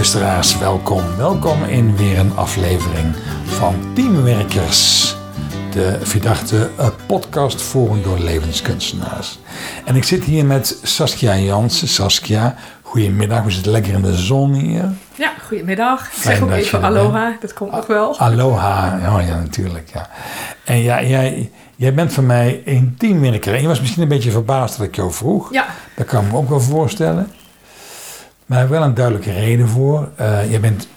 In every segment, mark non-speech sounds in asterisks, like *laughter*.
luisteraars, welkom. Welkom in weer een aflevering van Teamwerkers. De Vidarte eh, podcast voor door levenskunstenaars. En ik zit hier met Saskia Jansen. Saskia, goedemiddag. We zitten lekker in de zon hier. Ja, goedemiddag. Ik zeg ook even aloha, bent. dat komt nog wel. Aloha. Oh ja, natuurlijk. Ja. En ja, jij, jij bent voor mij een teamwerker. En je was misschien een beetje verbaasd dat ik jou vroeg. Ja, Dat kan ik me ook wel voorstellen. Maar er is wel een duidelijke reden voor. Eh, je bent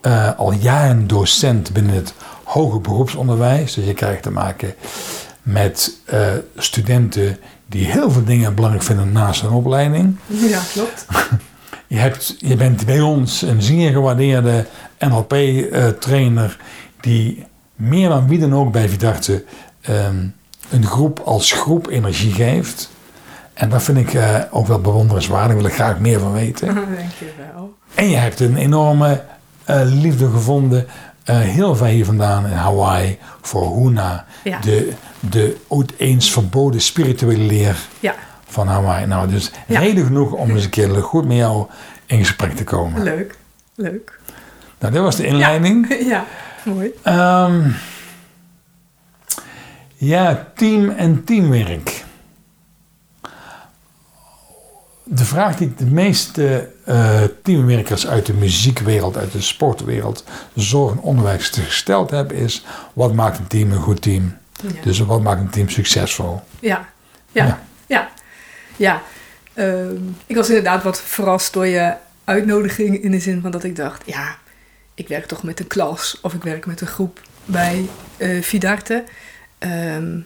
eh, al jaren docent binnen het hoger beroepsonderwijs. Dus je krijgt te maken met eh, studenten die heel veel dingen belangrijk vinden naast hun opleiding. ja klopt. *laughs* Je, hebt, je bent bij ons een zeer gewaardeerde NLP-trainer die meer dan wie dan ook bij Vidarte ehm, een groep als groep energie geeft. En dat vind ik eh, ook wel bewonderenswaardig, daar wil ik graag meer van weten. *laughs* Dankjewel. En je hebt een enorme eh, liefde gevonden, eh, heel ver hier vandaan in Hawaii, voor Huna, Ja. de, de ooit eens verboden spirituele leer Ja, van Hawaii. Nou, dus Ja. reden genoeg om eens een keer *laughs* goed met jou in gesprek te komen. leuk. Leuk. Nou, dit was de inleiding. *laughs* Ja, mooi. Ehm, ja, team en teamwerk. De vraag die de meeste eh, teamwerkers uit de muziekwereld, uit de sportwereld, zorg en onderwijs gesteld hebben is: wat maakt een team een goed team? Ja. Dus wat maakt een team succesvol? Ja, ja, Ja. ja. ja. Ehm, ik was inderdaad wat verrast door je uitnodiging in de zin van dat ik dacht, ja, ik werk toch met een klas of ik werk met een groep bij eh Vidarte. Ehm,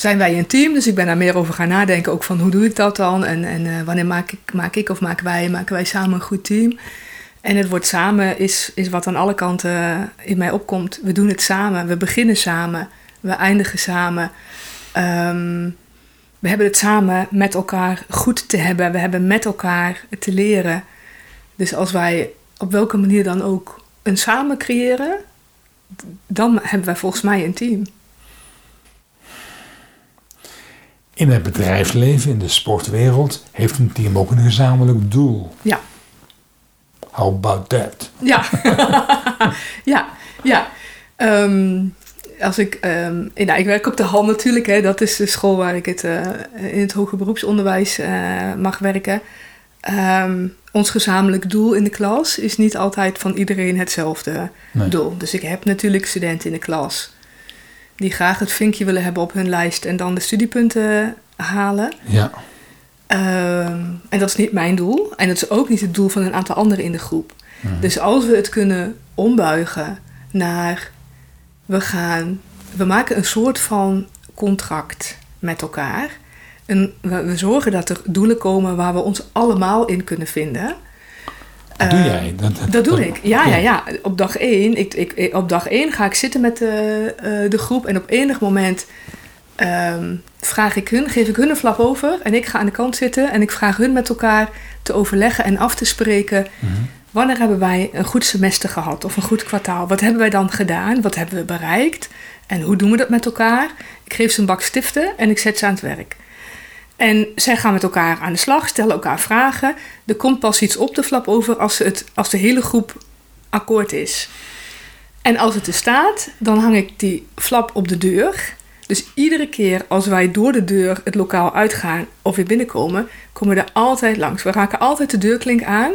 zijn wij een team, dus ik ben daar meer over gaan nadenken, ook van hoe doe ik dat dan en, en eh, wanneer maak ik, maak ik of maken wij, maken wij samen een goed team. En het woord samen is, is wat aan alle kanten in mij opkomt. We doen het samen, we beginnen samen, we eindigen samen. Ehm, we hebben het samen met elkaar goed te hebben. We hebben met elkaar te leren. Dus als wij op welke manier dan ook een samen creëren, dan hebben wij volgens mij een team. In het bedrijfsleven, in de sportwereld, heeft een team ook een gezamenlijk doel. Ja, How about that? ja, *laughs* ja, ja. Ehm, als ik, ehm, nou, ik werk op de HAL natuurlijk, hè, dat is de school waar ik het, eh, in het hoger beroepsonderwijs eh, mag werken. Ehm, ons gezamenlijk doel in de klas is niet altijd van iedereen hetzelfde Nee. doel. Dus ik heb natuurlijk studenten in de klas die graag het vinkje willen hebben op hun lijst en dan de studiepunten halen. Ja, Ehm, en dat is niet mijn doel. En dat is ook niet het doel van een aantal anderen in de groep. Dus als we het kunnen ombuigen naar we gaan, we maken een soort van contract met elkaar. En we, we zorgen dat er doelen komen waar we ons allemaal in kunnen vinden. Dat doe Eh, jij. Dat doe ik. Ja, ja, ja. Op dag één, ik, ik, op dag één ga ik zitten met de, eh, de groep. En op enig moment ehm, vraag ik hun, geef ik hun een flap over. En ik ga aan de kant zitten. En ik vraag hun met elkaar te overleggen en af te spreken. Mhm. Wanneer hebben wij een goed semester gehad of een goed kwartaal? Wat hebben wij dan gedaan? Wat hebben we bereikt? En hoe doen we dat met elkaar? Ik geef ze een bak stiften en ik zet ze aan het werk. En zij gaan met elkaar aan de slag, stellen elkaar vragen. Er komt pas iets op de flap over als, het, als de hele groep akkoord is. En als het er staat, dan hang ik die flap op de deur. Dus iedere keer als wij door de deur het lokaal uitgaan of weer binnenkomen, komen we er altijd langs. We raken altijd de deurklink aan.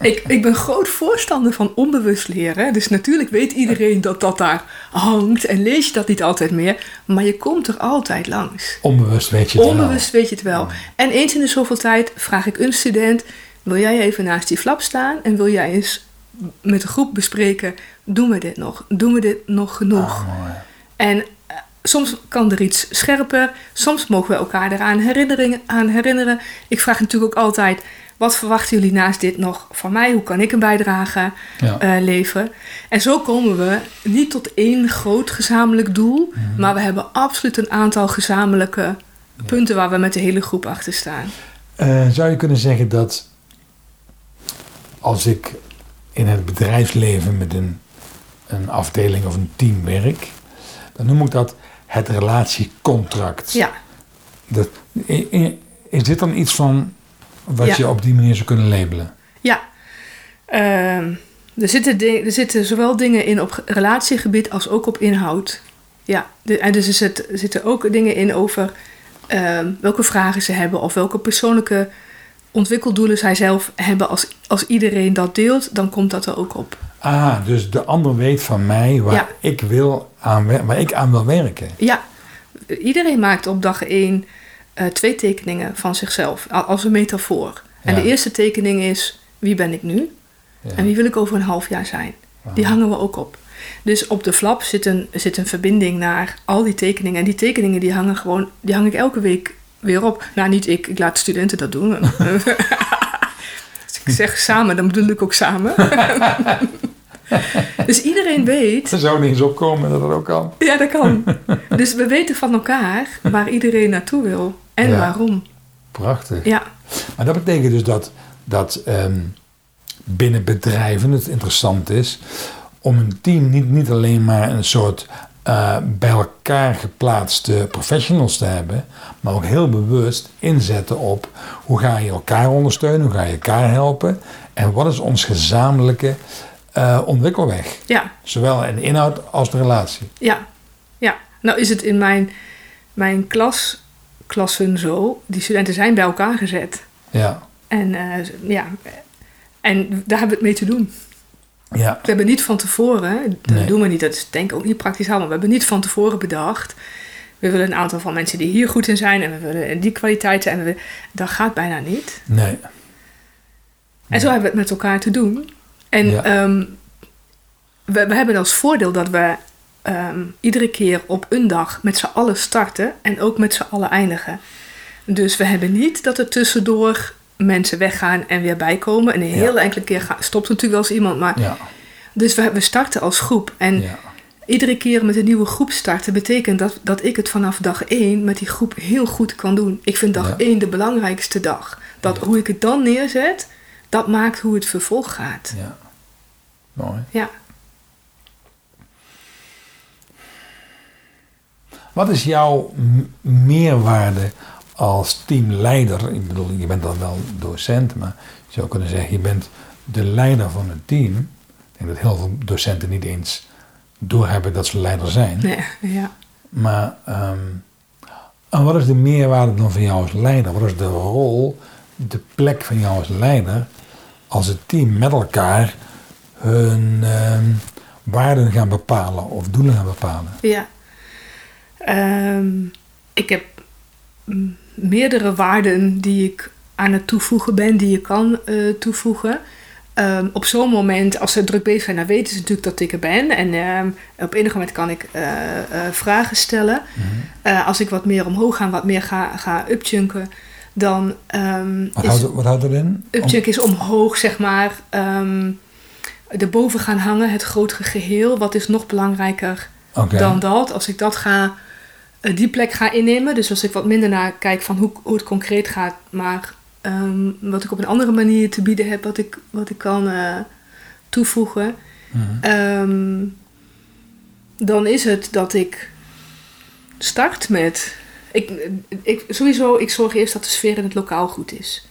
Ik, ik ben groot voorstander van onbewust leren. Dus natuurlijk weet iedereen dat dat daar hangt en lees je dat niet altijd meer. Maar je komt er altijd langs. Onbewust weet je het wel. Onbewust weet je het wel. En eens in de zoveel tijd vraag ik een student: wil jij even naast die flap staan en wil jij eens met de groep bespreken: doen we dit nog? Doen we dit nog genoeg? Ah, mooi. En eh, soms kan er iets scherper, soms mogen we elkaar eraan aan herinneren. Ik vraag natuurlijk ook altijd: wat verwachten jullie naast dit nog van mij? Hoe kan ik een bijdrage Ja. eh, leveren? En zo komen we niet tot één groot gezamenlijk doel, Mhm. maar we hebben absoluut een aantal gezamenlijke punten waar we met de hele groep achter staan. Eh, zou je kunnen zeggen dat als ik in het bedrijfsleven met een, een afdeling of een team werk, dan noem ik dat het relatiecontract. Ja, Dat, is dit dan iets van wat Ja. je op die manier zou kunnen labelen? ja. Ehm, er, zitten er zitten zowel dingen in op relatiegebied als ook op inhoud. Ja, de- en dus er, zit- er zitten ook dingen in over ehm, welke vragen ze hebben of welke persoonlijke ontwikkeldoelen zij zelf hebben. Als, als iedereen dat deelt, dan komt dat er ook op. Ah, dus de ander weet van mij waar, Ja. ik, wil aan, waar ik aan wil werken. Ja, iedereen maakt op dag één eh, twee tekeningen van zichzelf als een metafoor. En Ja. de eerste tekening is wie ben ik nu Ja. en wie wil ik over een half jaar zijn. Die hangen we ook op. Dus op de flap zit een, zit een verbinding naar al die tekeningen. En die tekeningen die hangen gewoon, die hang ik elke week weer op. Nou, niet ik, ik laat studenten dat doen. Als *laughs* ik zeg samen, dan bedoel ik ook samen. *laughs* dus iedereen weet Er zou niet eens opkomen dat dat ook kan. ja, dat kan. dus we weten van elkaar waar iedereen naartoe wil en Ja. waarom. Prachtig. Ja, Maar dat betekent dus dat, dat ehm, binnen bedrijven het interessant is om een team niet, niet alleen maar een soort eh, bij elkaar geplaatste professionals te hebben, maar ook heel bewust inzetten op hoe ga je elkaar ondersteunen, hoe ga je elkaar helpen en wat is ons gezamenlijke eh, ontwikkelweg. ja, Zowel in de inhoud als de relatie. ja, ja. Nou is het in mijn, mijn klas, klassen zo, die studenten zijn bij elkaar gezet. Ja, En eh, ja, en daar hebben we het mee te doen. ja, We hebben niet van tevoren, dat Nee. doen we niet, dat is denk ik ook niet praktisch haalbaar. We hebben niet van tevoren bedacht. We willen een aantal van mensen die hier goed in zijn en we willen die kwaliteiten. En we, dat gaat bijna niet. nee. En zo hebben we het met elkaar te doen. En Ja. ehm, we, we hebben als voordeel dat we ehm, iedere keer op een dag met z'n allen starten en ook met z'n allen eindigen. Dus we hebben niet dat er tussendoor mensen weggaan en weer bijkomen. En een hele enkele keer stopt natuurlijk wel eens iemand. Maar, Ja, Dus we, we starten als groep. En ja, iedere keer met een nieuwe groep starten betekent dat, dat ik het vanaf dag 1 met die groep heel goed kan doen. Ik vind dag. 1 de belangrijkste dag. Dat hoe ik het dan neerzet, dat maakt hoe het vervolg gaat. ja. Mooi. Ja. Wat is jouw meerwaarde als teamleider? Ik bedoel, je bent dan wel docent, maar je zou kunnen zeggen, je bent de leider van een team. Ik denk dat heel veel docenten niet eens doorhebben dat ze leider zijn. Nee, ja. Maar ehm, en wat is de meerwaarde dan van jou als leider? Wat is de rol, de plek van jou als leider als het team met elkaar hun ehm, waarden gaan bepalen of doelen gaan bepalen? ja. Ehm, ik heb meerdere waarden die ik aan het toevoegen ben, die je kan eh, toevoegen. Ehm, op zo'n moment, als ze druk bezig zijn, dan weten ze natuurlijk dat ik er ben. En ehm, op enig moment kan ik eh, eh, vragen stellen. Eh, als ik wat meer omhoog ga wat meer ga, ga upchunken, dan Wat is... houdt, wat houdt dat in? Upchunk is omhoog, zeg maar. erboven gaan hangen, het grotere geheel. Wat is nog belangrijker dan dat? Als ik dat ga, die plek ga innemen. Dus als ik wat minder naar kijk van hoe, hoe het concreet gaat, maar ehm, wat ik op een andere manier te bieden heb, wat ik, wat ik kan eh, toevoegen. Mhm. Ehm, dan is het dat ik start met. Ik, ik, sowieso, ik zorg eerst dat de sfeer in het lokaal goed is.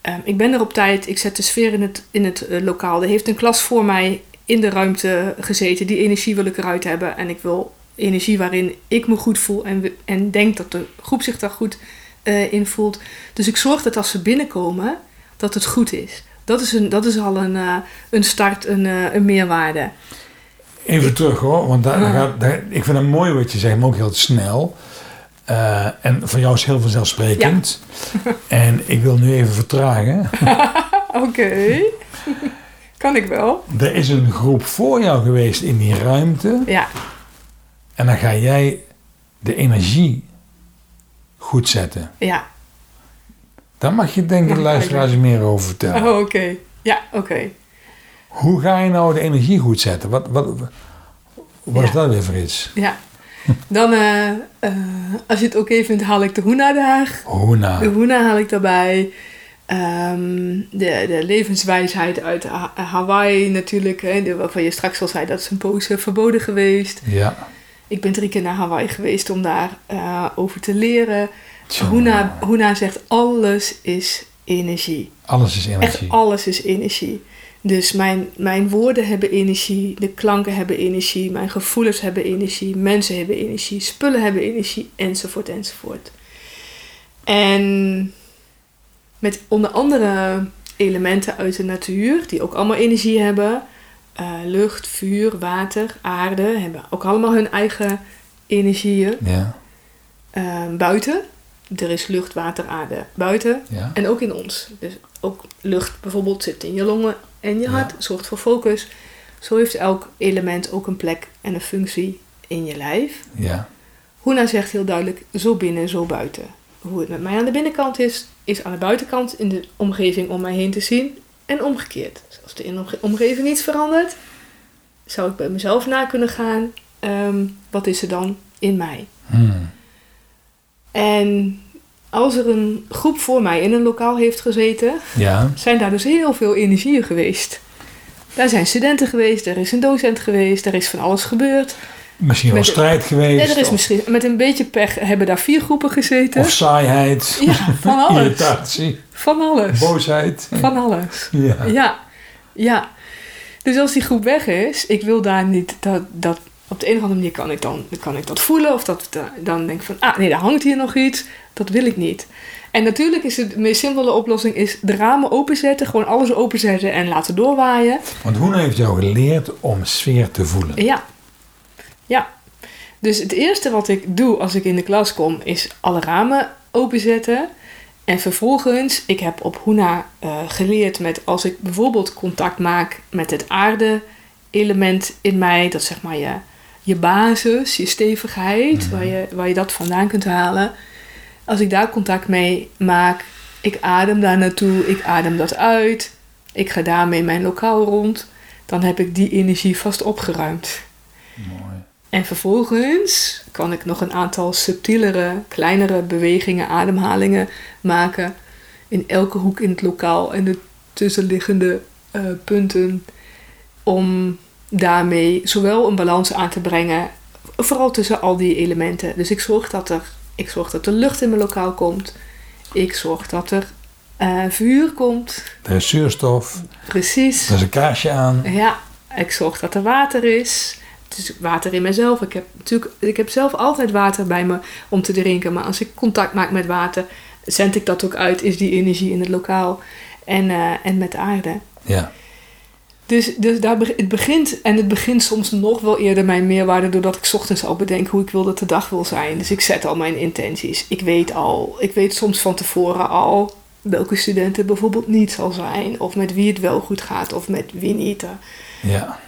Ehm, ik ben er op tijd, ik zet de sfeer in het, in het eh, lokaal. Er heeft een klas voor mij in de ruimte gezeten. Die energie wil ik eruit hebben. En ik wil energie waarin ik me goed voel en, en denk dat de groep zich daar goed eh, in voelt. Dus ik zorg dat als ze binnenkomen, dat het goed is. Dat is, een, dat is al een, eh, een start, een, eh, een meerwaarde. Even terug hoor, want daar, Ja. gaat, daar- ik vind het mooi wat je zegt, maar ook heel snel. En voor jou is heel vanzelfsprekend. En ik wil nu even vertragen. *laughs* Oké. kan ik wel. Er is een groep voor jou geweest in die ruimte. Ja, En dan ga jij de energie goed zetten. ja. Daar mag je denk ik de luisteraars meer over vertellen. Oh, oké. Ja, oké. Hoe ga je nou de energie goed zetten? Wat, wat, wat is dat weer voor iets? Ja. Dan, eh, eh, als je het oké vindt, haal ik de Hoena daar. Hoe nou? De Hoena haal ik daarbij. Ehm, de, de levenswijsheid uit Ha- Hawaii natuurlijk. Hè, waarvan je straks al zei, dat is een poos verboden geweest. Ja. Ik ben drie keer naar Hawaii geweest om daar eh, over te leren. Hoena, Hoena zegt, alles is energie. Alles is Echt energie. alles is energie. Dus mijn, mijn woorden hebben energie, de klanken hebben energie, mijn gevoelens hebben energie, mensen hebben energie, spullen hebben energie, enzovoort, enzovoort. En met onder andere elementen uit de natuur, die ook allemaal energie hebben. Eh, lucht, vuur, water, aarde hebben ook allemaal hun eigen energieën. Ja. Eh, buiten, er is lucht, water, aarde buiten Ja. en ook in ons. Dus ook lucht bijvoorbeeld zit in je longen en je Ja. hart, zorgt voor focus. Zo heeft elk element ook een plek en een functie in je lijf. Ja. Hoena zegt heel duidelijk, zo binnen, zo buiten. Hoe het met mij aan de binnenkant is, is aan de buitenkant in de omgeving om mij heen te zien en omgekeerd. Dus als in de omge- omgeving iets verandert, zou ik bij mezelf na kunnen gaan, ehm, wat is er dan in mij? Hmm. En als er een groep voor mij in een lokaal heeft gezeten, Ja. zijn daar dus heel veel energieën geweest. Daar zijn studenten geweest, er is een docent geweest, er is van alles gebeurd. Misschien wel strijd geweest. Er is misschien met een beetje pech hebben daar vier groepen gezeten. of saaiheid. *laughs* Ja, van *laughs* alles. Irritatie. Van alles. Boosheid. Van alles. Ja. Ja, ja. Dus als die groep weg is, ik wil daar niet dat, dat op de een of andere manier kan ik dan kan ik dat voelen of dat dan denk ik van ah nee, daar hangt hier nog iets. Dat wil ik niet. En natuurlijk is het de meest simpele oplossing is de ramen openzetten, gewoon alles openzetten en laten doorwaaien. Want Hoena heeft jou geleerd om sfeer te voelen. Ja. Ja. Dus het eerste wat ik doe als ik in de klas kom, is alle ramen openzetten. En vervolgens, ik heb op Hoena eh, geleerd met als ik bijvoorbeeld contact maak met het aarde-element in mij, dat zeg maar je, je basis, je stevigheid, Mhm. waar, je, waar je dat vandaan kunt halen. Als ik daar contact mee maak, ik adem daar naartoe, ik adem dat uit, ik ga daarmee mijn lokaal rond, dan heb ik die energie vast opgeruimd. Mooi. En vervolgens kan ik nog een aantal subtielere, kleinere bewegingen, ademhalingen maken in elke hoek in het lokaal en de tussenliggende eh, punten om daarmee zowel een balans aan te brengen, vooral tussen al die elementen. Dus ik zorg dat er, ik zorg dat er lucht in mijn lokaal komt. Ik zorg dat er eh, vuur komt. Er is zuurstof. Precies. Er is een kaarsje aan. Ja, ik zorg dat er water is. Het is water in mezelf. Ik heb natuurlijk, ik heb zelf altijd water bij me om te drinken. Maar als ik contact maak met water, zend ik dat ook uit. Is die energie in het lokaal en, eh, en met de aarde. Ja. Dus, dus daar, het begint, en het begint soms nog wel eerder mijn meerwaarde, doordat ik 's ochtends al bedenk hoe ik wil dat de dag wil zijn. Dus ik zet al mijn intenties. Ik weet al, ik weet soms van tevoren al welke studenten bijvoorbeeld niet zal zijn, of met wie het wel goed gaat, of met wie niet. Ja.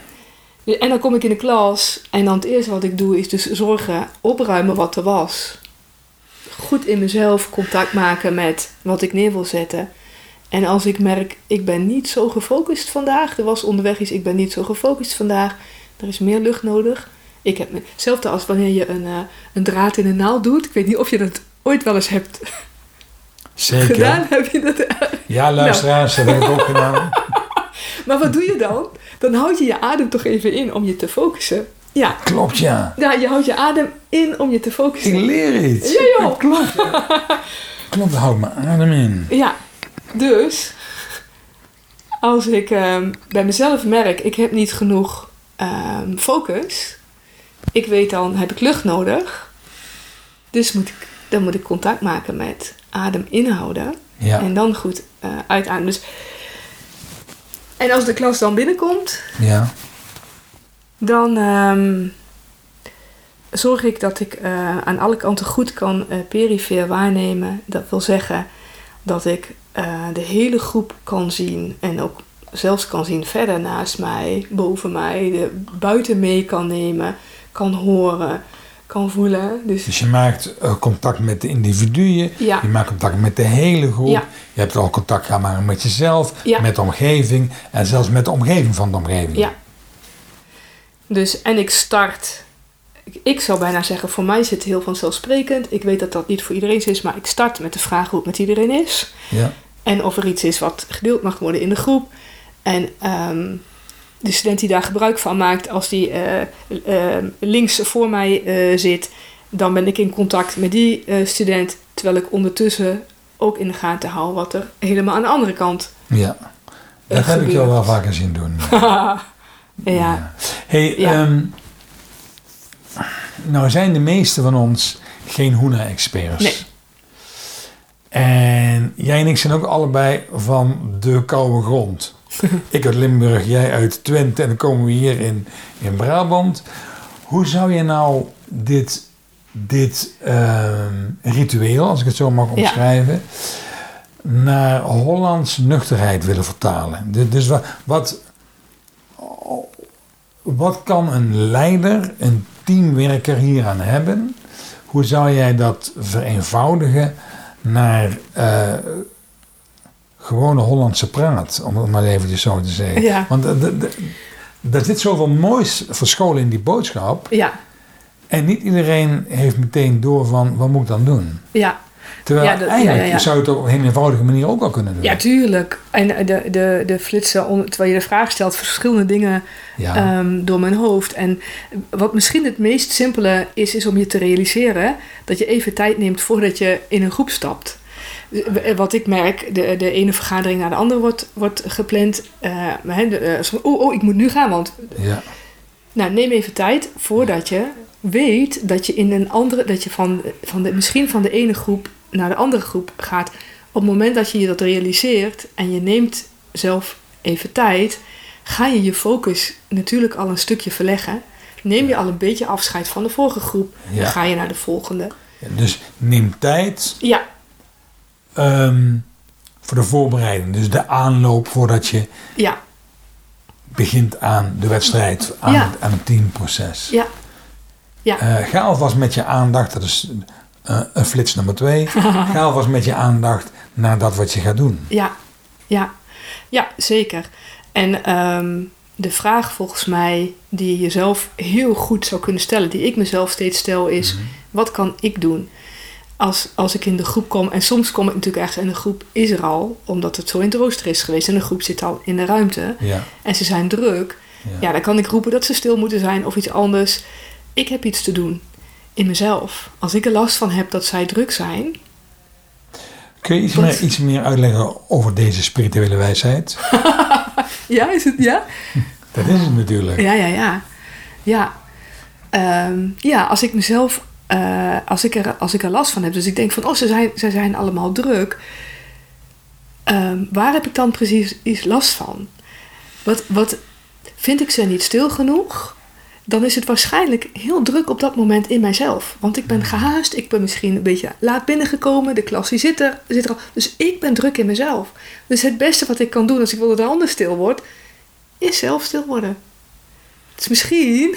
En dan kom ik in de klas en dan het eerste wat ik doe is dus zorgen, opruimen wat er was. Goed in mezelf contact maken met wat ik neer wil zetten. En als ik merk, ik ben niet zo gefocust vandaag, er was onderweg iets, ik ben niet zo gefocust vandaag, er is meer lucht nodig. Ik heb hetzelfde als wanneer je een, eh, een draad in een naald doet. Ik weet niet of je dat ooit wel eens hebt *laughs* Zeker. gedaan. Heb je dat? Ja, luisteraars, dat heb ik ook gedaan. *laughs* Maar wat doe je dan? Dan houd je je adem toch even in om je te focussen. Ja, Klopt, ja. Ja, je houdt je adem in om je te Ik focussen. leer iets. Ja, joh. Klopt. *laughs* Klopt, houd mijn adem in. Ja, dus als ik ehm, bij mezelf merk, ik heb niet genoeg ehm, focus. Ik weet dan, heb ik lucht nodig. Dus moet ik, dan moet ik contact maken met adem inhouden. Ja. En dan goed eh uitademen. Dus, en als de klas dan binnenkomt, Ja. Dan ehm, zorg ik dat ik eh, aan alle kanten goed kan eh perifeer waarnemen. Dat wil zeggen dat ik eh, de hele groep kan zien en ook zelfs kan zien verder naast mij, boven mij, de, buiten mee kan nemen, kan horen, kan voelen. Dus Dus je maakt eh, contact met de individuen. ja, Je maakt contact met de hele groep. Ja. Je hebt al contact gaan maken met jezelf, Ja. met de omgeving en zelfs met de omgeving van de omgeving. Ja. Dus, en ik start. ik- Ik zou bijna zeggen, voor mij is het heel vanzelfsprekend. Ik weet dat dat niet voor iedereen is, maar ik start met de vraag hoe het met iedereen is. Ja. En of er iets is wat gedeeld mag worden in de groep. En ehm, de student die daar gebruik van maakt, als die eh, eh, links voor mij eh, zit, dan ben ik in contact met die student. Terwijl ik ondertussen ook in de gaten hou wat er helemaal aan de andere kant ja. Dat heb ik jou wel vaker zien doen. *laughs* ja. Hey, Ja. ehm, nou zijn de meeste van ons geen Hoena-experts. Nee. En jij en ik zijn ook allebei van de koude grond. *laughs* ik uit Limburg, jij uit Twente en dan komen we hier in, in Brabant. Hoe zou je nou dit, dit ehm, ritueel, als ik het zo mag Ja. omschrijven, naar Hollands nuchterheid willen vertalen? Du- Dus wat, wat, wat kan een leider, een teamwerker hieraan hebben? Hoe zou jij dat vereenvoudigen naar eh, gewone Hollandse praat, om het maar eventjes zo te zeggen? Ja. Want er- er- zit zoveel moois verscholen in die boodschap. Ja, En niet iedereen heeft meteen door van, wat moet ik dan doen? ja. Terwijl Ja, dat- ja, eigenlijk ja, zou je het op een eenvoudige manier ook al kunnen doen. ja, tuurlijk. En de, de, de flitsen, on- terwijl je de vraag stelt, verschillende dingen ehm, door mijn hoofd. En wat misschien het meest simpele is, is om je te realiseren dat je even tijd neemt voordat je in een groep stapt. Eh, Wat ik merk, de, de ene vergadering naar de andere wordt, wordt gepland. Eh, de, eh, oh, oh, ik moet nu gaan, want ja. Nou, neem even tijd voordat je weet dat je in een andere, dat je van, van de, misschien van de ene groep naar de andere groep gaat. Op het moment dat je je dat realiseert en je neemt zelf even tijd, ga je je focus natuurlijk al een stukje verleggen. Neem je al een beetje afscheid van de vorige groep, Ja. dan ga je naar de volgende. Dus neem tijd Ja, ehm, voor de voorbereiding. Dus de aanloop voordat je ja, begint aan de wedstrijd, aan, Ja. het, aan het teamproces. ja, ja. Eh, ga alvast met je aandacht, dat is eh, een flits nummer twee. *laughs* ga alvast met je aandacht naar dat wat je gaat doen. Ja, ja, ja, zeker. En ehm, de vraag volgens mij die je jezelf heel goed zou kunnen stellen, die ik mezelf steeds stel, is: wat kan ik doen? Als, als ik in de groep kom, en soms kom ik natuurlijk ergens in de groep is er al, omdat het zo in het rooster is geweest en de groep zit al in de ruimte Ja, en ze zijn druk, ja. ja, dan kan ik roepen dat ze stil moeten zijn of iets anders. Ik heb iets te doen in mezelf. Als ik er last van heb dat zij druk zijn, Kun je iets meer, iets meer uitleggen over deze spirituele wijsheid? *laughs* ja, is het ja? Dat is het natuurlijk. Ja, ja, ja. Ja, Ehm, ja als ik mezelf, eh, als, ik er, als ik er last van heb, dus ik denk van, oh, ze zijn, ze zijn allemaal druk. Ehm, waar heb ik dan precies iets last van? Wat, wat vind ik ze niet stil genoeg? Dan is het waarschijnlijk heel druk op dat moment in mijzelf. Want ik ben gehaast, ik ben misschien een beetje laat binnengekomen, de klas die zit er, zit er al. Dus ik ben druk in mezelf. Dus het beste wat ik kan doen als ik wil dat de ander stil wordt, is zelf stil worden. Dus misschien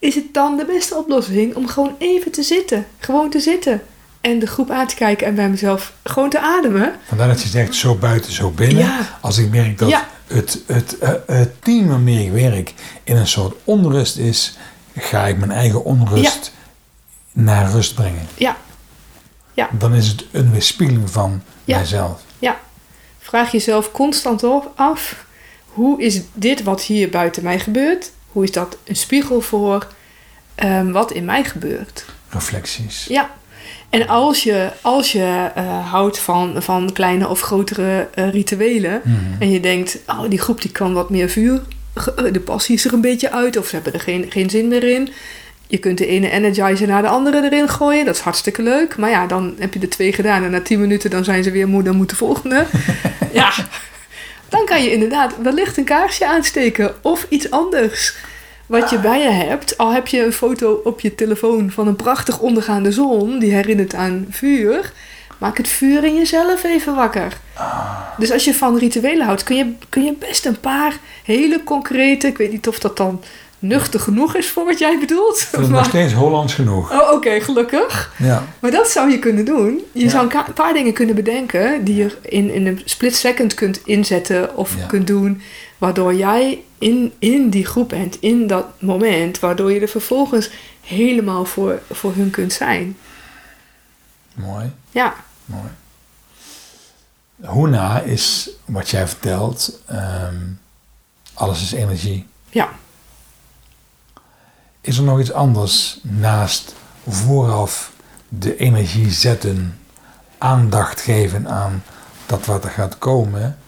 is het dan de beste oplossing om gewoon even te zitten. Gewoon te zitten. En de groep aan te kijken en bij mezelf gewoon te ademen. Vandaar dat je zegt zo buiten, zo binnen. Ja. Als ik merk dat Ja. het, het, eh, het team waarmee ik werk in een soort onrust is, ga ik mijn eigen onrust naar rust brengen. Ja, Dan is het een weerspiegeling van Ja. mijzelf. ja. Vraag jezelf constant af. Hoe is dit wat hier buiten mij gebeurt? Hoe is dat een spiegel voor ehm, wat in mij gebeurt? Reflecties. Ja. En als je, als je eh, houdt van, van kleine of grotere eh, rituelen Mhm. en je denkt, oh, die groep die kan wat meer vuur, eh, de passie is er een beetje uit of ze hebben er geen, geen zin meer in. Je kunt de ene energizer naar de andere erin gooien, dat is hartstikke leuk. Maar ja, dan heb je er twee gedaan en na tien minuten dan zijn ze weer moe, dan moet de volgende. *laughs* ja, dan kan je inderdaad wellicht een kaarsje aansteken of iets anders wat je bij je hebt. Al heb je een foto op je telefoon van een prachtig ondergaande zon die herinnert aan vuur. Maak het vuur in jezelf even wakker. Dus als je van rituelen houdt, kun je, kun je best een paar hele concrete... Ik weet niet of dat dan nuchter genoeg is voor wat jij bedoelt. Vind het *laughs* nog steeds Hollands genoeg. oh, oké, gelukkig. Ja. Maar dat zou je kunnen doen. Je Ja. zou een paar dingen kunnen bedenken die je in, in een split second kunt inzetten of Ja. kunt doen. Waardoor jij in, in die groep bent, in dat moment, waardoor je er vervolgens helemaal voor, voor hun kunt zijn. Mooi, Ja, mooi. Hoena is, wat jij vertelt, ehm, alles is energie. ja. Is er nog iets anders naast vooraf de energie zetten, aandacht geven aan dat wat er gaat komen,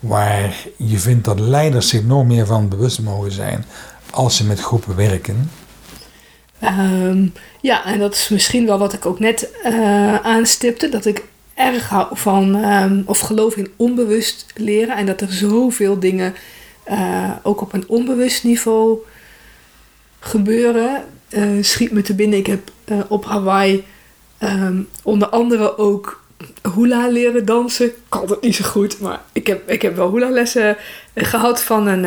waar je vindt dat leiders zich nog meer van bewust mogen zijn als ze met groepen werken? Ehm, ja, en dat is misschien wel wat ik ook net eh, aanstipte. Dat ik erg hou van, ehm, of geloof in onbewust leren. En dat er zoveel dingen eh, ook op een onbewust niveau gebeuren. Eh, schiet me te binnen, ik heb op Hawaii ehm, onder andere ook hula leren dansen. Ik kan dat niet zo goed, maar ik heb, ik heb wel hula lessen gehad van een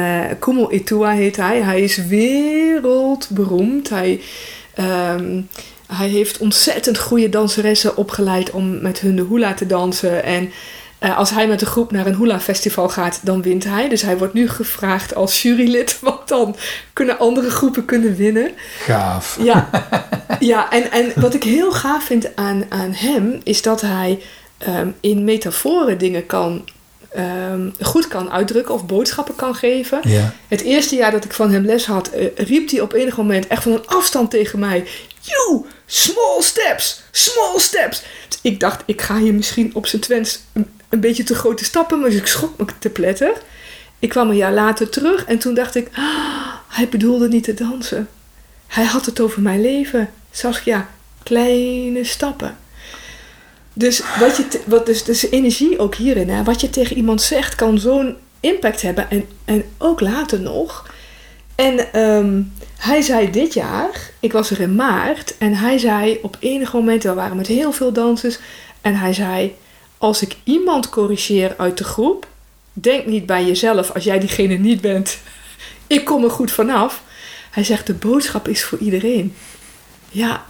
uh, Itua heet hij. Hij is wereldberoemd. Hij, um, hij heeft ontzettend goede danseressen opgeleid om met hun de hula te dansen. En uh, als hij met een groep naar een hula festival gaat, dan wint hij. Dus hij wordt nu gevraagd als jurylid, want dan kunnen andere groepen kunnen winnen. Gaaf. Ja, ja en, en wat ik heel gaaf vind aan, aan hem, is dat hij um, in metaforen dingen kan um, goed kan uitdrukken of boodschappen kan geven. Ja. Het eerste jaar dat ik van hem les had, uh, riep hij op enig moment echt van een afstand tegen mij: You, small steps, small steps. Dus ik dacht, ik ga hier misschien op zijn twens een, een, beetje te grote stappen, maar dus ik schrok me te pletter. Ik kwam een jaar later terug en toen dacht ik: ah, Hij bedoelde niet te dansen. Hij had het over mijn leven. Saskia, kleine stappen. Dus, wat je wat, dus, dus energie ook hierin. Hè, wat je tegen iemand zegt kan zo'n impact hebben. En, en ook later nog. En um, hij zei dit jaar, ik was er in maart. En hij zei op enige moment, we waren met heel veel dansers. En hij zei, als ik iemand corrigeer uit de groep. Denk niet bij jezelf als jij diegene niet bent. *laughs* Ik kom er goed vanaf. Hij zegt, de boodschap is voor iedereen. Ja,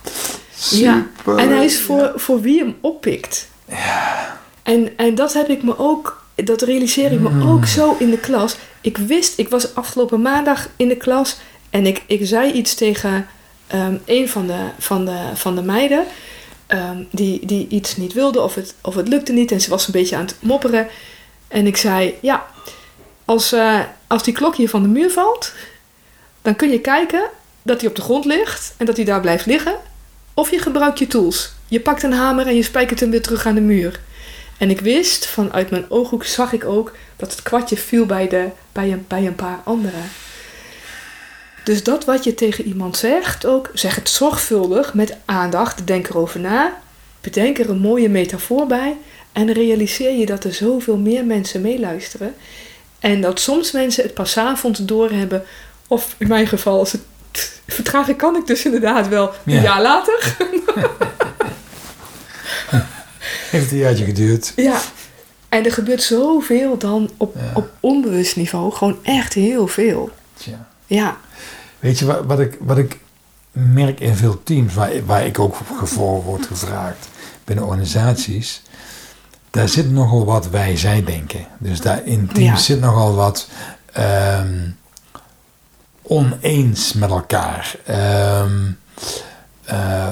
ja, en hij is voor, voor wie hem oppikt. Ja. En, en dat heb ik me ook, dat realiseer ik me Mm. ook zo in de klas. Ik wist, ik was afgelopen maandag in de klas en ik, ik zei iets tegen ehm, een van de, van de, van de meiden. ehm, die, die iets niet wilde of het, of het lukte niet en ze was een beetje aan het mopperen. En ik zei, ja, als, eh, als die klok hier van de muur valt, dan kun je kijken dat hij op de grond ligt en dat hij daar blijft liggen. Of je gebruikt je tools. Je pakt een hamer en je spijkert hem weer terug aan de muur. En ik wist, vanuit mijn ooghoek zag ik ook dat het kwartje viel bij, de, bij, een, bij een paar anderen. Dus dat wat je tegen iemand zegt, ook zeg het zorgvuldig, met aandacht, denk erover na. Bedenk er een mooie metafoor bij. En realiseer je dat er zoveel meer mensen meeluisteren. En dat soms mensen het pas avond doorhebben. Of in mijn geval, als het vertragen kan ik dus inderdaad wel een Ja. jaar later. *laughs* Heeft een jaartje geduurd. Ja. En er gebeurt zoveel dan op, Ja. op onbewust niveau. Gewoon echt heel veel. Tja. Ja. Weet je wat, wat, ik, wat ik merk in veel teams waar, waar ik ook voor word gevraagd binnen organisaties, daar zit nogal wat wij-zij denken. Dus daar in teams Ja. zit nogal wat ehm, oneens met elkaar. Ehm, eh,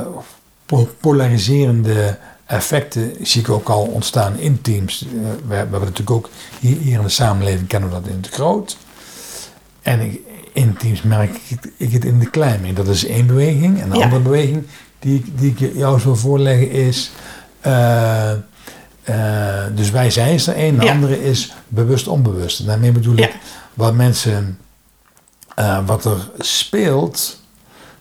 po- polariserende effecten zie ik ook al ontstaan in teams. Eh, we, hebben natuurlijk ook hier, hier in de samenleving kennen we dat in het groot. En ik, in teams merk ik, ik het in de klein. Dat is één beweging. En de Ja. andere beweging die, ik- die ik jou zou voorleggen is... eh, dus wij zijn er één. De Ja. andere is bewust onbewust. En daarmee bedoel ik wat mensen... eh, wat er speelt...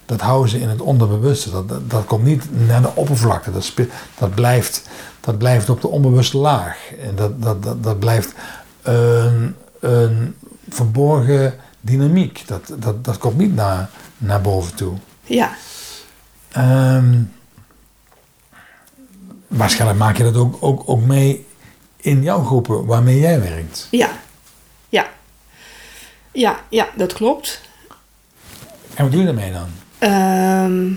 Dat houden ze in het onderbewuste. Dat, dat, dat komt niet naar de oppervlakte. Dat, speelt, dat, blijft, dat blijft op de onbewuste laag. En dat, dat, dat, dat blijft een, een verborgen dynamiek. Dat, dat, dat komt niet naar, naar boven toe. Ja. Ehm, waarschijnlijk maak je dat ook, ook, ook mee in jouw groepen waarmee jij werkt. Ja. Ja, ja, dat klopt. En wat doe je daarmee dan? Ehm,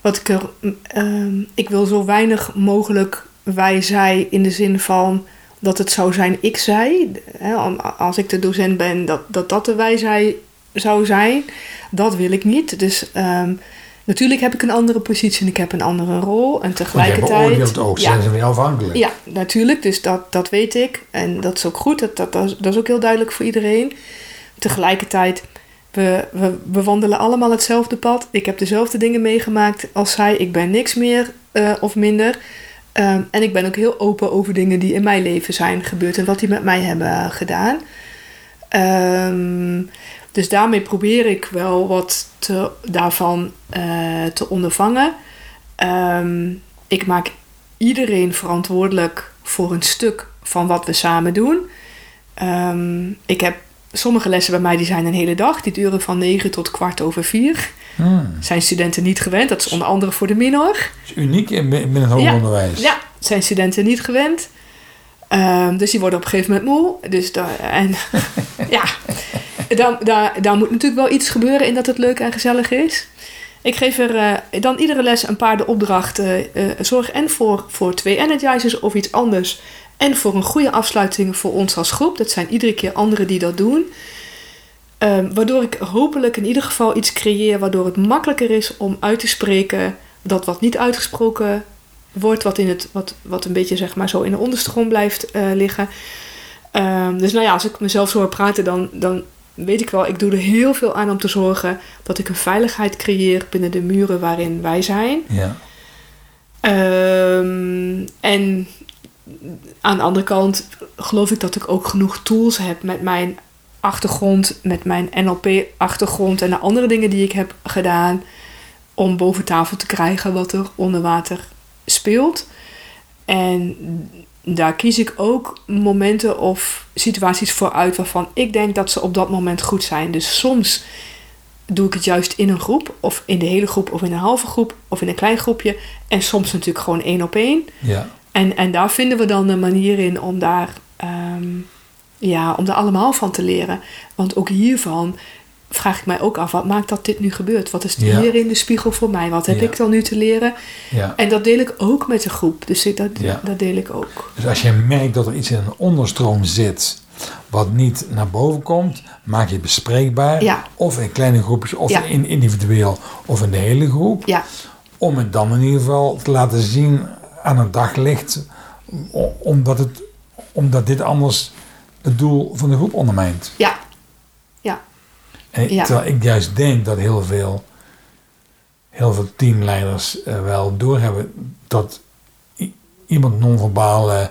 wat ik er. ehm, ik wil zo weinig mogelijk wij zij in de zin van dat het zou zijn ik zij. Hè, als ik de docent ben, dat dat, dat de wij zij zou zijn. Dat wil ik niet. Dus ehm, natuurlijk heb ik een andere positie en ik heb een andere rol. En Want tegelijkertijd. beoordeelt ook. Ja. Zijn ze van jou afhankelijk? Ja, natuurlijk. Dus dat, dat weet ik. En dat is ook goed. Dat, dat, dat, is, dat is ook heel duidelijk voor iedereen. Tegelijkertijd, we, we, we wandelen allemaal hetzelfde pad. Ik heb dezelfde dingen meegemaakt als zij. Ik ben niks meer eh, of minder. Ehm, en ik ben ook heel open over dingen die in mijn leven zijn gebeurd en wat die met mij hebben gedaan. Ehm, dus daarmee probeer ik wel wat te, daarvan eh, te ondervangen. Ehm, ik maak iedereen verantwoordelijk voor een stuk van wat we samen doen. Ehm, ik heb sommige lessen bij mij die zijn een hele dag. Die duren van 9 tot kwart over 4. Hmm. Zijn studenten niet gewend. Dat is onder andere voor de minor. Dat is uniek in, het hoger Ja. onderwijs. Ja, zijn studenten niet gewend. Ehm, dus die worden op een gegeven moment moe. Dus daar, en *laughs* ja, daar, moet natuurlijk wel iets gebeuren in dat het leuk en gezellig is. Ik geef er eh, dan iedere les een paar de opdracht. eh, eh, zorg en voor, voor twee energizers of iets anders. En voor een goede afsluiting voor ons als groep. Dat zijn iedere keer anderen die dat doen. Ehm, waardoor ik hopelijk in ieder geval iets creëer waardoor het makkelijker is om uit te spreken dat wat niet uitgesproken wordt, wat, in het, wat, wat een beetje zeg maar zo in de onderste grond blijft liggen. Ehm, dus nou ja, als ik mezelf zo hoor praten, dan, dan weet ik wel, ik doe er heel veel aan om te zorgen dat ik een veiligheid creëer binnen de muren waarin wij zijn. Ja. Ehm, en aan de andere kant geloof ik dat ik ook genoeg tools heb met mijn achtergrond, met mijn NLP-achtergrond en de andere dingen die ik heb gedaan om boven tafel te krijgen wat er onder water speelt. En daar kies ik ook momenten of situaties voor uit waarvan ik denk dat ze op dat moment goed zijn. Dus soms doe ik het juist in een groep, of in de hele groep, of in een halve groep, of in een klein groepje. En soms natuurlijk gewoon één op één. Ja. En, en daar vinden we dan een manier in om daar, ehm, ja, om daar allemaal van te leren. Want ook hiervan vraag ik mij ook af, wat maakt dat dit nu gebeurt? Wat is Ja. hierin de spiegel voor mij? Wat heb Ja. ik dan nu te leren? ja. En dat deel ik ook met de groep. Dus dat, dat deel ik ook. Dus als je merkt dat er iets in een onderstroom zit wat niet naar boven komt, maak je het bespreekbaar. Of in kleine groepjes, of in individueel, of in de hele groep. Ja, Om het dan in ieder geval te laten zien aan het daglicht, omdat, het, omdat dit anders het doel van de groep ondermijnt. ja, En Ja. terwijl ik juist denk dat heel veel, heel veel teamleiders eh, wel doorhebben dat iemand non-verbaal eh,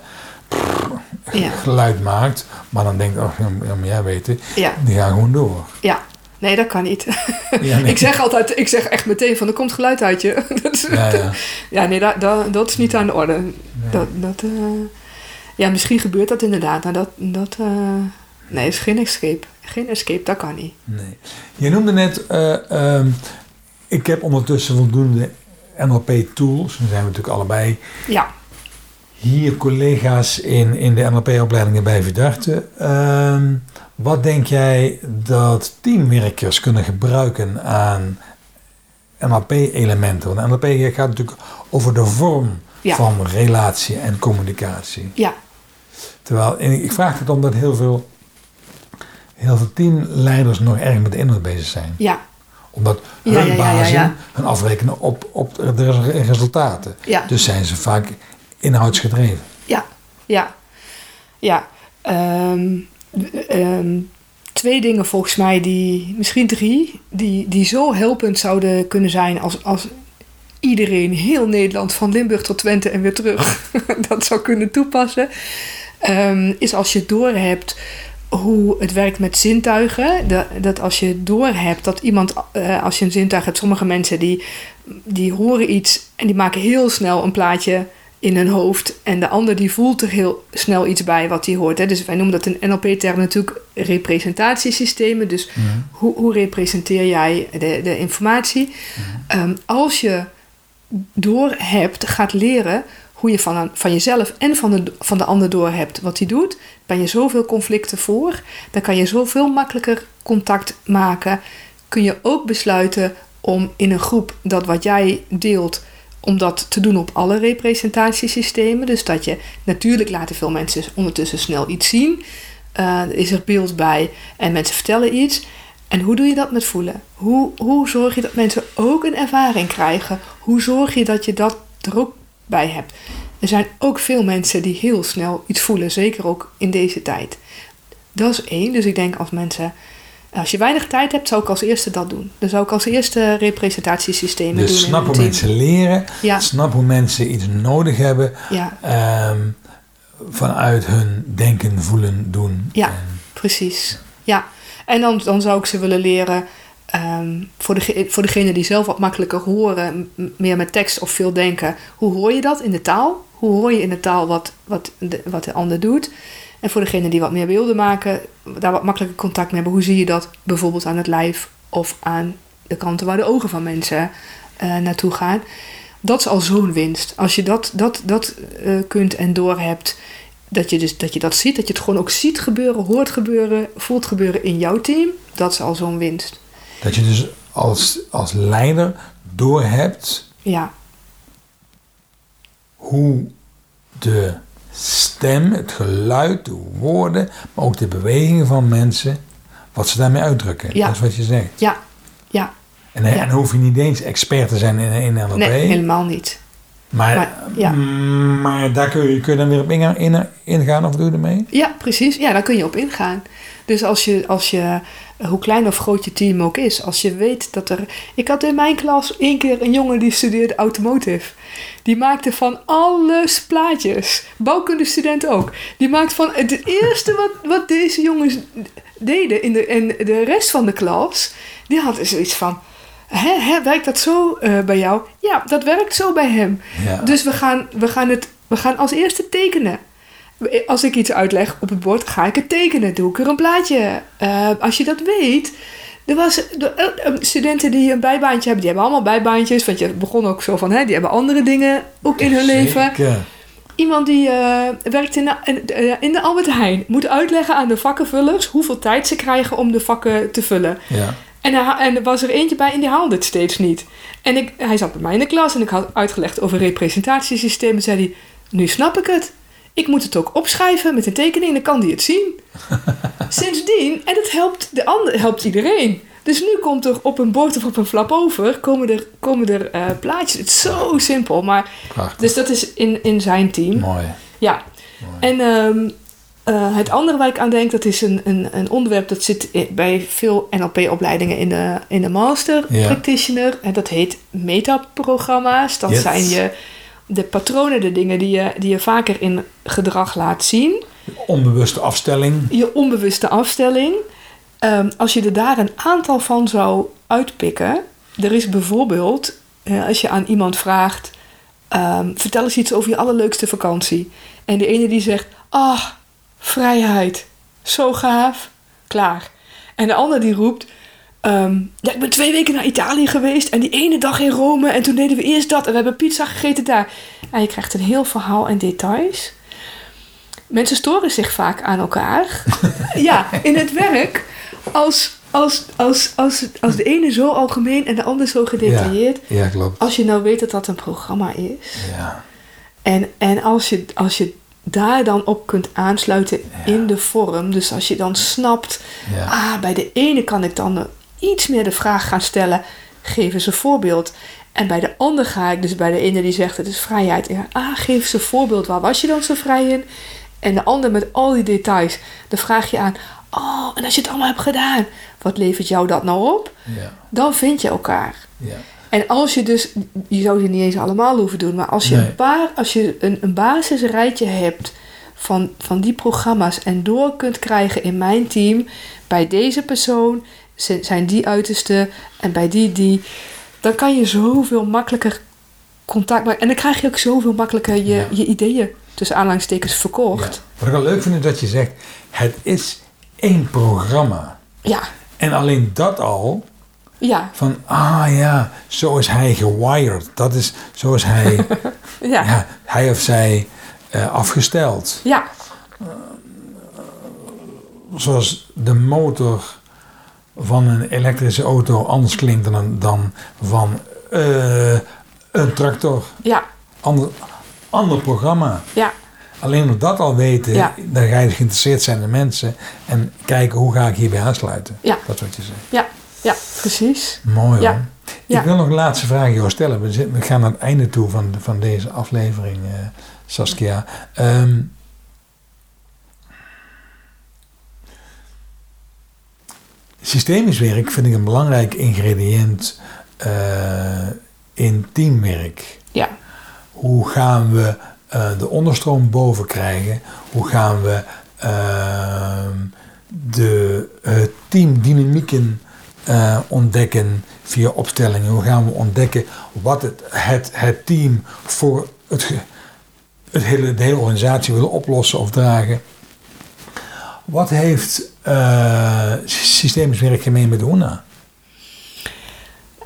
Ja. geluid maakt, maar dan denkt, oh, ja, maar jij weet het, ja, die gaan gewoon door. ja. Nee, dat kan niet. *laughs* Ja, nee. ik zeg altijd, ik zeg echt meteen van, er komt geluid uit je. *laughs* Dat Ja, ja. *laughs* Ja, nee, dat, dat, dat is niet aan de orde. Dat, dat, eh, ja, misschien gebeurt dat inderdaad. Maar dat, dat eh, nee, is geen escape. Geen escape, dat kan niet. Nee. Je noemde net, eh, ehm, ik heb ondertussen voldoende NLP-tools. Dan zijn we natuurlijk allebei Ja, hier collega's in, in de NLP-opleidingen bij Vidarte. Ehm, wat denk jij dat teamwerkers kunnen gebruiken aan NLP-elementen? Want NLP gaat natuurlijk over de vorm Ja. van relatie en communicatie. ja, Terwijl, en ik vraag het omdat heel veel, heel veel teamleiders nog erg met de inhoud bezig zijn. ja, Omdat hun ja, bazen ja. hun afrekenen op, op de res- resultaten. ja, Dus zijn ze vaak inhoudsgedreven. ja, ja. Ja, ehm, ehm, twee dingen volgens mij die, misschien drie, die, die zo helpend zouden kunnen zijn als, als iedereen, heel Nederland, van Limburg tot Twente en weer terug, *laughs* dat zou kunnen toepassen. Ehm, is als je doorhebt hoe het werkt met zintuigen. Dat, dat als je doorhebt dat iemand, eh, als je een zintuig hebt, sommige mensen die, die horen iets en die maken heel snel een plaatje in hun hoofd. En de ander die voelt er heel snel iets bij wat hij hoort. Hè. Dus wij noemen dat een NLP-term natuurlijk representatiesystemen. Dus hoe, hoe representeer jij de, de informatie? Ehm, als je doorhebt, gaat leren hoe je van, van jezelf en van de, van de ander doorhebt wat hij doet, ben je zoveel conflicten voor. Dan kan je zoveel makkelijker contact maken. Kun je ook besluiten om in een groep dat wat jij deelt, om dat te doen op alle representatiesystemen. Dus dat je natuurlijk laten veel mensen ondertussen snel iets zien. Er is er beeld bij en mensen vertellen iets. En hoe doe je dat met voelen? Hoe, hoe zorg je dat mensen ook een ervaring krijgen? Hoe zorg je dat je dat er ook bij hebt? Er zijn ook veel mensen die heel snel iets voelen, zeker ook in deze tijd. Dat is één. Dus ik denk als mensen Als je weinig tijd hebt, zou ik als eerste dat doen. Dan zou ik als eerste representatiesystemen doen. Dus snap hoe team. mensen leren. Ja, Snap hoe mensen iets nodig hebben. ja, ehm, vanuit hun denken, voelen, doen. Ja. En- precies. Ja, en dan, dan zou ik ze willen leren... ehm, voor, de, voor degene die zelf wat makkelijker horen, meer met tekst of veel denken. Hoe hoor je dat in de taal? Hoe hoor je in de taal wat, wat, de, wat de ander doet? En voor degene die wat meer beelden maken, daar wat makkelijker contact mee hebben. Hoe zie je dat bijvoorbeeld aan het lijf of aan de kanten waar de ogen van mensen eh, naartoe gaan? Dat is al zo'n winst. Als je dat, dat, dat eh, kunt en doorhebt, dat je, dus, dat je dat ziet, dat je het gewoon ook ziet gebeuren, hoort gebeuren, voelt gebeuren in jouw team, dat is al zo'n winst. Dat je dus als, als leider doorhebt Ja, hoe de stem, het geluid, de woorden, maar ook de bewegingen van mensen, wat ze daarmee uitdrukken. Ja. Dat is wat je zegt. ja, ja. En, en Ja. hoef je niet eens expert te zijn in, in NLP. Nee, helemaal niet. maar, maar, ja. mm, maar daar kun je, kun je dan weer op ingaan, in, ingaan of doe je ermee? Ja, precies. Ja, daar kun je op ingaan. Dus als je, als je, hoe klein of groot je team ook is, als je weet dat er. Ik had in mijn klas één keer een jongen die studeerde automotive. Die maakte van alles plaatjes. Bouwkundestudent ook. Die maakt van het eerste wat, wat deze jongens deden in de, en de rest van de klas, die hadden zoiets van. Hè, hè, werkt dat zo eh, bij jou? Ja, dat werkt zo bij hem. Ja. Dus we gaan, we, gaan het, we gaan als eerste tekenen. Als ik iets uitleg op het bord, ga ik het tekenen. Doe ik er een plaatje. Eh, als je dat weet. Er was de, eh, eh, studenten die een bijbaantje hebben, die hebben allemaal bijbaantjes. Want je begon ook zo van, hè, die hebben andere dingen ook in hun leven. Zeker. Iemand die eh, werkt in de, in, in de Albert Heijn moet uitleggen aan de vakkenvullers hoeveel tijd ze krijgen om de vakken te vullen. Ja. En, hij, en er was er eentje bij en die haalde het steeds niet. En ik, hij zat bij mij in de klas en ik had uitgelegd over representatiesystemen. Zei hij, nu snap ik het. Ik moet het ook opschrijven met een tekening, dan kan hij het zien. *laughs* Sindsdien, en het helpt, de ander, helpt iedereen. Dus nu komt er op een bord of op een flap over, komen er, komen er eh, plaatjes. Het is zo simpel, maar... Prachtig. Dus dat is in, in zijn team. Mooi. Ja. Mooi. En ehm, eh, het andere waar ik aan denk, dat is een, een, een onderwerp dat zit bij veel NLP-opleidingen in de, in de Master Ja. Practitioner. En dat heet metaprogramma's. Dat Yes. zijn je, de patronen, de dingen die je, die je vaker in gedrag laat zien. Onbewuste afstelling. Je onbewuste afstelling. Ehm, als je er daar een aantal van zou uitpikken. Er is bijvoorbeeld, eh, als je aan iemand vraagt... ehm, vertel eens iets over je allerleukste vakantie. En de ene die zegt... Ah, vrijheid. Zo gaaf. Klaar. En de ander die roept... ehm, ja, ik ben twee weken naar Italië geweest en die ene dag in Rome en toen deden we eerst dat en we hebben pizza gegeten daar. En je krijgt een heel verhaal en details. Mensen storen zich vaak aan elkaar. *laughs* ja, in het werk. Als, als, als, als, als de ene zo algemeen en de ander zo gedetailleerd. Ja, klopt. Als je nou weet dat dat een programma is. Ja. En, en als, je, als je daar dan op kunt aansluiten Ja. in de vorm. Dus als je dan snapt. Ah, bij de ene kan ik dan iets meer de vraag gaan stellen. Geef eens een voorbeeld. En bij de ander ga ik dus bij de ene die zegt het is vrijheid. Ja, ah, geef eens een voorbeeld. Waar was je dan zo vrij in? En de ander met al die details. Dan vraag je aan. Oh, en als je het allemaal hebt gedaan. Wat levert jou dat nou op? Ja. Dan vind je elkaar. Ja. En als je dus, je zou die niet eens allemaal hoeven doen, maar als je Nee. een paar, als je een, een basisrijtje hebt van, van die programma's en door kunt krijgen in mijn team, bij deze persoon zijn die uiterste en bij die die, dan kan je zoveel makkelijker contact maken. En dan krijg je ook zoveel makkelijker je, Ja. je ideeën tussen aanhalingstekens verkocht. Ja. Wat ik wel leuk vind is dat je zegt, het is één programma. Ja, En alleen dat al, ja, van ah ja, zo is hij gewired. Dat is, zo is hij, ja, *laughs* ja. ja, hij of zij eh, afgesteld. ja. Zoals de motor van een elektrische auto anders klinkt dan, dan van eh, een tractor. ja, Ander, ander programma. ja. Alleen door dat al weten, Ja. dan ga je geïnteresseerd zijn in mensen en kijken hoe ga ik hierbij aansluiten. Ja. Dat is wat je zegt. ja, ja, precies. Mooi Ja. hoor. Ja. Ik wil nog een laatste vraag aan jou stellen. We, gaan aan het einde toe van, van deze aflevering, eh, Saskia. Ehm, Systemisch werk vind ik een belangrijk ingrediënt eh, in teamwerk. Ja. Hoe gaan we eh, de onderstroom boven krijgen? Hoe gaan we ehm, de uh, teamdynamieken uh, ontdekken via opstellingen? Hoe gaan we ontdekken wat het, het, het team voor het, het hele, de hele organisatie wil oplossen of dragen? Wat heeft uh, systemisch werk gemeen met HUNA?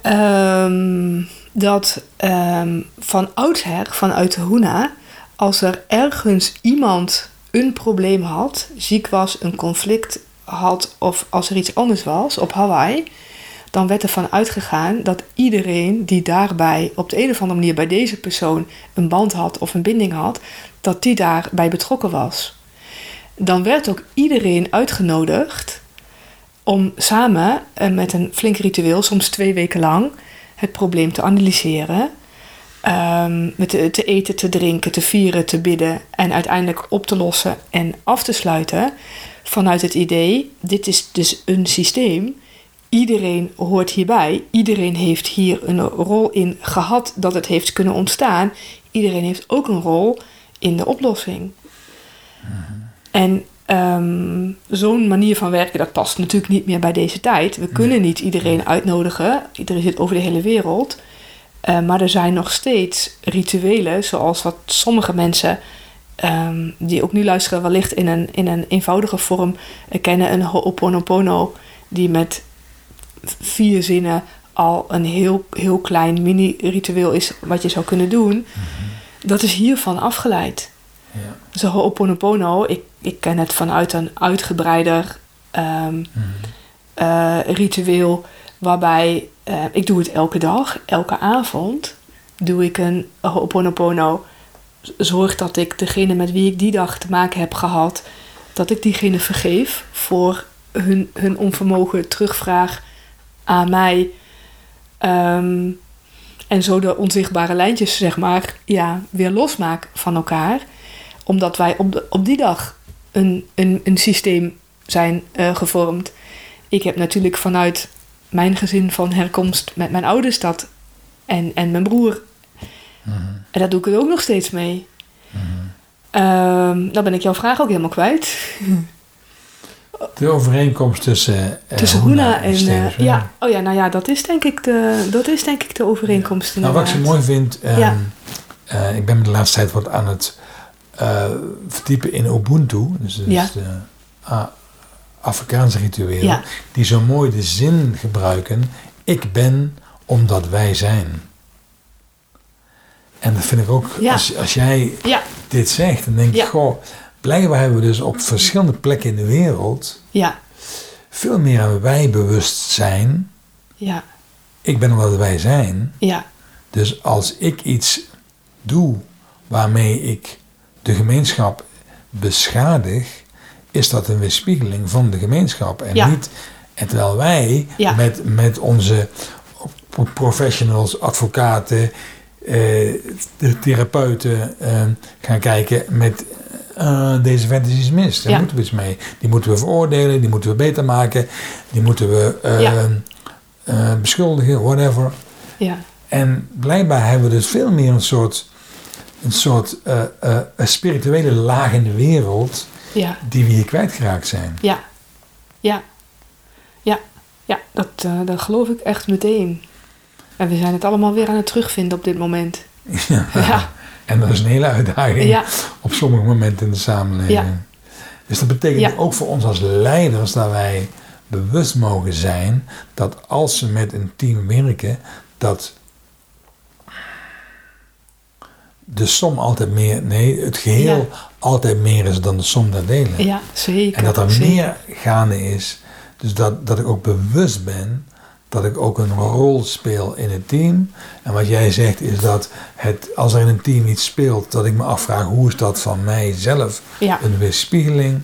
Um, dat um, van oudsher, vanuit de HUNA, als er ergens iemand een probleem had, ziek was, een conflict had of als er iets anders was op Hawaii, dan werd er van uitgegaan dat iedereen die daarbij op de een of andere manier bij deze persoon een band had of een binding had, dat die daarbij betrokken was. Dan werd ook iedereen uitgenodigd om samen eh, met een flink ritueel, soms twee weken lang, het probleem te analyseren. Um, te, te eten, te drinken, te vieren, te bidden en uiteindelijk op te lossen en af te sluiten vanuit het idee: dit is dus een systeem. Iedereen hoort hierbij. Iedereen heeft hier een rol in gehad dat het heeft kunnen ontstaan. Iedereen heeft ook een rol in de oplossing. En um, zo'n manier van werken, dat past natuurlijk niet meer bij deze tijd. We kunnen niet iedereen uitnodigen. Iedereen zit over de hele wereld. Uh, maar er zijn nog steeds rituelen, zoals wat sommige mensen um, die ook nu luisteren, wellicht in een, in een eenvoudige vorm uh, kennen. Een Ho'oponopono, die met vier zinnen al een heel, heel klein mini-ritueel is wat je zou kunnen doen. Mm -hmm. Dat is hiervan afgeleid. Ja. Dus Ho'oponopono, ik, ik ken het vanuit een uitgebreider um, mm -hmm. uh, ritueel, waarbij uh, ik doe het elke dag, elke avond doe ik een Ho'oponopono. Zorg dat ik degene met wie ik die dag te maken heb gehad, dat ik diegene vergeef voor hun, hun onvermogen terugvraag aan mij. Um, en zo de onzichtbare lijntjes, zeg maar, ja, weer losmaak van elkaar. Omdat wij op, de, op die dag een, een, een systeem zijn uh, gevormd. Ik heb natuurlijk vanuit mijn gezin van herkomst met mijn ouders dat en, en mijn broer. Mm-hmm. En dat doe ik er ook nog steeds mee. Um, dan ben ik jouw vraag ook helemaal kwijt. De overeenkomst tussen, uh, tussen Hoena en, en uh, ja, oh ja, nou ja, dat is denk ik de, dat is denk ik de overeenkomst. Ja. Nou, wat ik zo mooi vind, um, ja. uh, ik ben me de laatste tijd wat aan het verdiepen in Ubuntu, dus, dus ja. de Afrikaanse ritueel, ja. die zo mooi de zin gebruiken: ik ben omdat wij zijn. En dat vind ik ook, als, als jij dit zegt, dan denk ik, goh blijkbaar hebben we dus op verschillende plekken in de wereld ja. veel meer aan wijbewustzijn. Ja. Ik ben omdat wij zijn. Ja. Dus als ik iets doe waarmee ik de gemeenschap beschadig, is dat een weerspiegeling van de gemeenschap. En ja. niet. En terwijl wij ja. met, met onze professionals, advocaten, eh, de therapeuten eh, gaan kijken met uh, deze vent is iets mis. Daar Ja. moeten we iets mee. Die moeten we veroordelen, die moeten we beter maken, die moeten we eh, Ja. eh, beschuldigen, whatever. Ja. En blijkbaar hebben we dus veel meer een soort, een soort eh, eh, een spirituele laag in de wereld Ja. die we hier kwijtgeraakt zijn. Ja. Ja. Ja. Ja. Dat, eh, dat geloof ik echt meteen. En we zijn het allemaal weer aan het terugvinden op dit moment. *laughs* Ja. Ja. En dat is een hele uitdaging Ja. op sommige momenten in de samenleving. Ja. Dus dat betekent ook voor ons als leiders dat wij bewust mogen zijn dat als we met een team werken, dat de som altijd meer, nee, het geheel Ja. altijd meer is dan de som der delen. Ja, zeker. En dat er zeker. meer gaande is. Dus dat, dat ik ook bewust ben dat ik ook een rol speel in het team. En wat jij zegt is dat het, als er in een team iets speelt, dat ik me afvraag hoe is dat van mijzelf Ja. een weerspiegeling.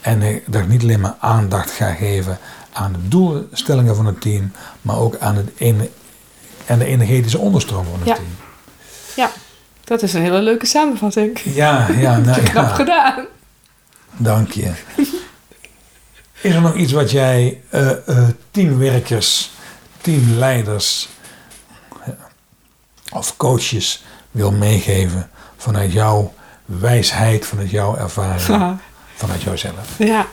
En dat ik niet alleen maar aandacht ga geven aan de doelstellingen van het team, maar ook aan, het aan de energetische onderstroom van het Ja. team. Ja, dat is een hele leuke samenvatting. Ja, ja, *laughs* nou Knap ja. gedaan. Dank je. Is er nog iets wat jij eh, eh, teamwerkers, teamleiders eh, of coaches wil meegeven vanuit jouw wijsheid, vanuit jouw ervaring, vanuit jouzelf? Ja.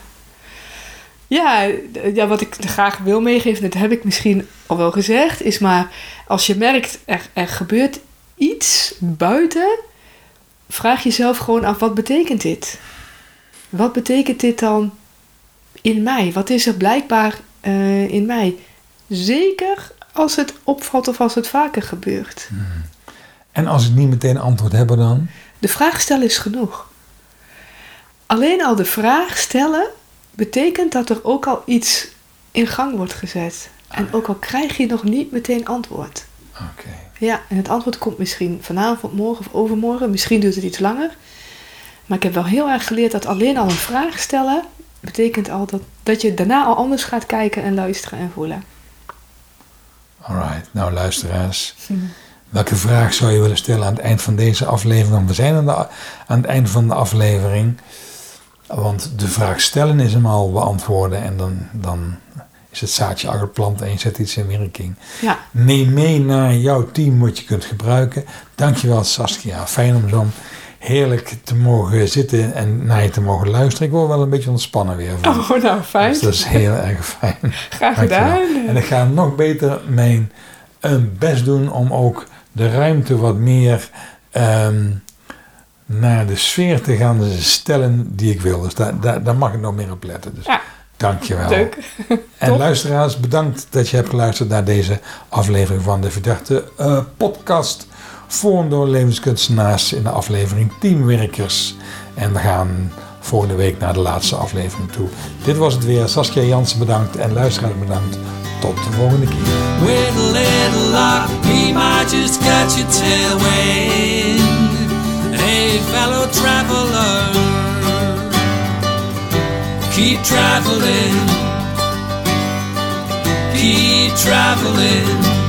Ja, ja, wat ik graag wil meegeven, dat heb ik misschien al wel gezegd, is maar als je merkt er, er gebeurt iets buiten, vraag jezelf gewoon af, wat betekent dit? Wat betekent dit dan in mij? Wat is er blijkbaar eh, in mij? Zeker als het opvalt of als het vaker gebeurt. En als ik niet meteen antwoord heb dan? De vraag stellen is genoeg. Alleen al de vraag stellen betekent dat er ook al iets in gang wordt gezet. En ook al krijg je nog niet meteen antwoord. Oké. Ja, en het antwoord komt misschien vanavond, morgen of overmorgen. Misschien duurt het iets langer. Maar ik heb wel heel erg geleerd dat alleen al een vraag stellen betekent al dat, dat je daarna al anders gaat kijken en luisteren en voelen. Alright, nou luisteraars. Welke vraag zou je willen stellen aan het eind van deze aflevering? Want we zijn aan, de, aan het eind van de aflevering. Want de vraag stellen is hem al beantwoorden. En dan, dan is het zaadje al geplant en je zet iets in werking. Ja, Neem mee naar jouw team wat je kunt gebruiken. Dankjewel Saskia. Fijn om zo heerlijk te mogen zitten en naar je te mogen luisteren. Ik word wel een beetje ontspannen weer. Van. oh nou fijn. Dus dat is heel erg fijn. *laughs* Graag gedaan. En ik ga nog beter mijn eh, best doen om ook de ruimte wat meer ehm, naar de sfeer te gaan stellen die ik wil. Dus daar, daar, daar mag ik nog meer op letten. Dus Ja. Dankjewel. Leuk. En Top. luisteraars, bedankt dat je hebt geluisterd naar deze aflevering van de Verdachte eh, podcast. Voor door levenskunstenaars in de aflevering Teamwerkers. En we gaan volgende week naar de laatste aflevering toe. Dit was het weer. Saskia Jansen bedankt en luisteraars bedankt. Tot de volgende keer. With a little luck, we might just catch a tailwind. Hey, fellow traveler, keep traveling, keep traveling.